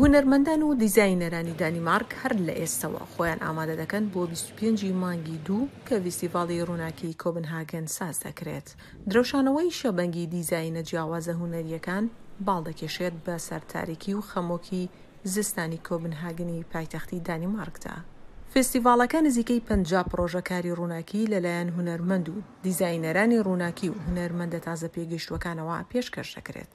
هونەرمەندان و دیزاینەرانی دانیمارک هەر لە ئێستەوە خۆیان ئامادە دەکەن بۆ 25 ی مانگی دوو کە ڤیستیڤاڵی ڕووناکیی کۆبنهاگن ساز دەکرێت. درەوشانەوەی شەبەنگی دیزاینە جیاوازە هونەرییەکان باڵ دەکێشێت بەسەر تاریکی و خەمۆکی زستانی کۆبنهاگنی پایتەختی دانیمارکدا. فیستیڤاڵەکە نزیکەی پەنجا پڕۆژە کاری ڕووناکی لەلایەن هونەرمەند و. دیزاینەرانی ڕووناکی و هونەرمەندە تازەپێگەیشتووەکانەوە پێشکەش دەکرێت.